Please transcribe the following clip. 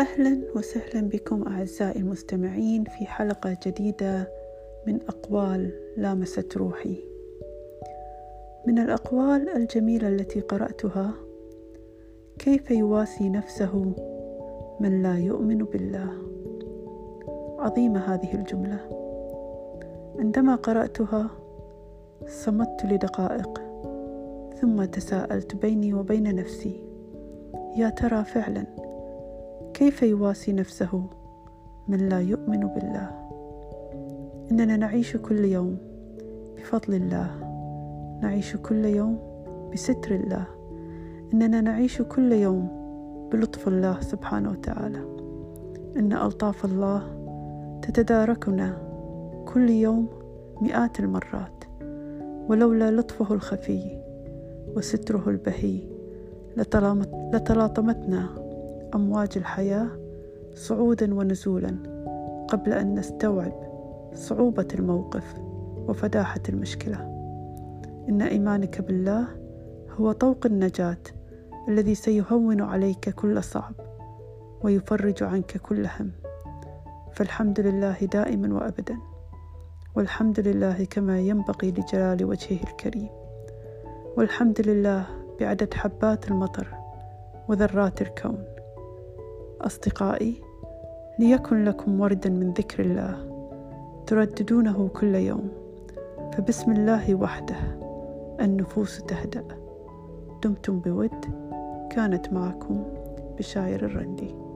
أهلا وسهلا بكم أعزائي المستمعين في حلقة جديدة من أقوال لامست روحي. من الأقوال الجميلة التي قرأتها: كيف يواسي نفسه من لا يؤمن بالله. عظيمة هذه الجملة. عندما قرأتها صمت لدقائق ثم تساءلت بيني وبين نفسي يا ترى فعلا كيف يواسي نفسه من لا يؤمن بالله؟ إننا نعيش كل يوم بفضل الله نعيش كل يوم بستر الله. إننا نعيش كل يوم بلطف الله سبحانه وتعالى. إن ألطاف الله تتداركنا كل يوم مئات المرات. ولولا لطفه الخفي وستره البهي لتلاطمتنا أمواج الحياة صعودا ونزولا قبل أن نستوعب صعوبة الموقف وفداحة المشكلة. إن إيمانك بالله هو طوق النجاة الذي سيهون عليك كل صعب ويفرج عنك كل هم. فالحمد لله دائما وأبدا والحمد لله كما ينبغي لجلال وجهه الكريم. والحمد لله بعدد حبات المطر وذرات الكون. أصدقائي ليكن لكم وردا من ذكر الله ترددونه كل يوم فبسم الله وحده النفوس تهدأ. دمتم بود كانت معكم بشاير الرندي.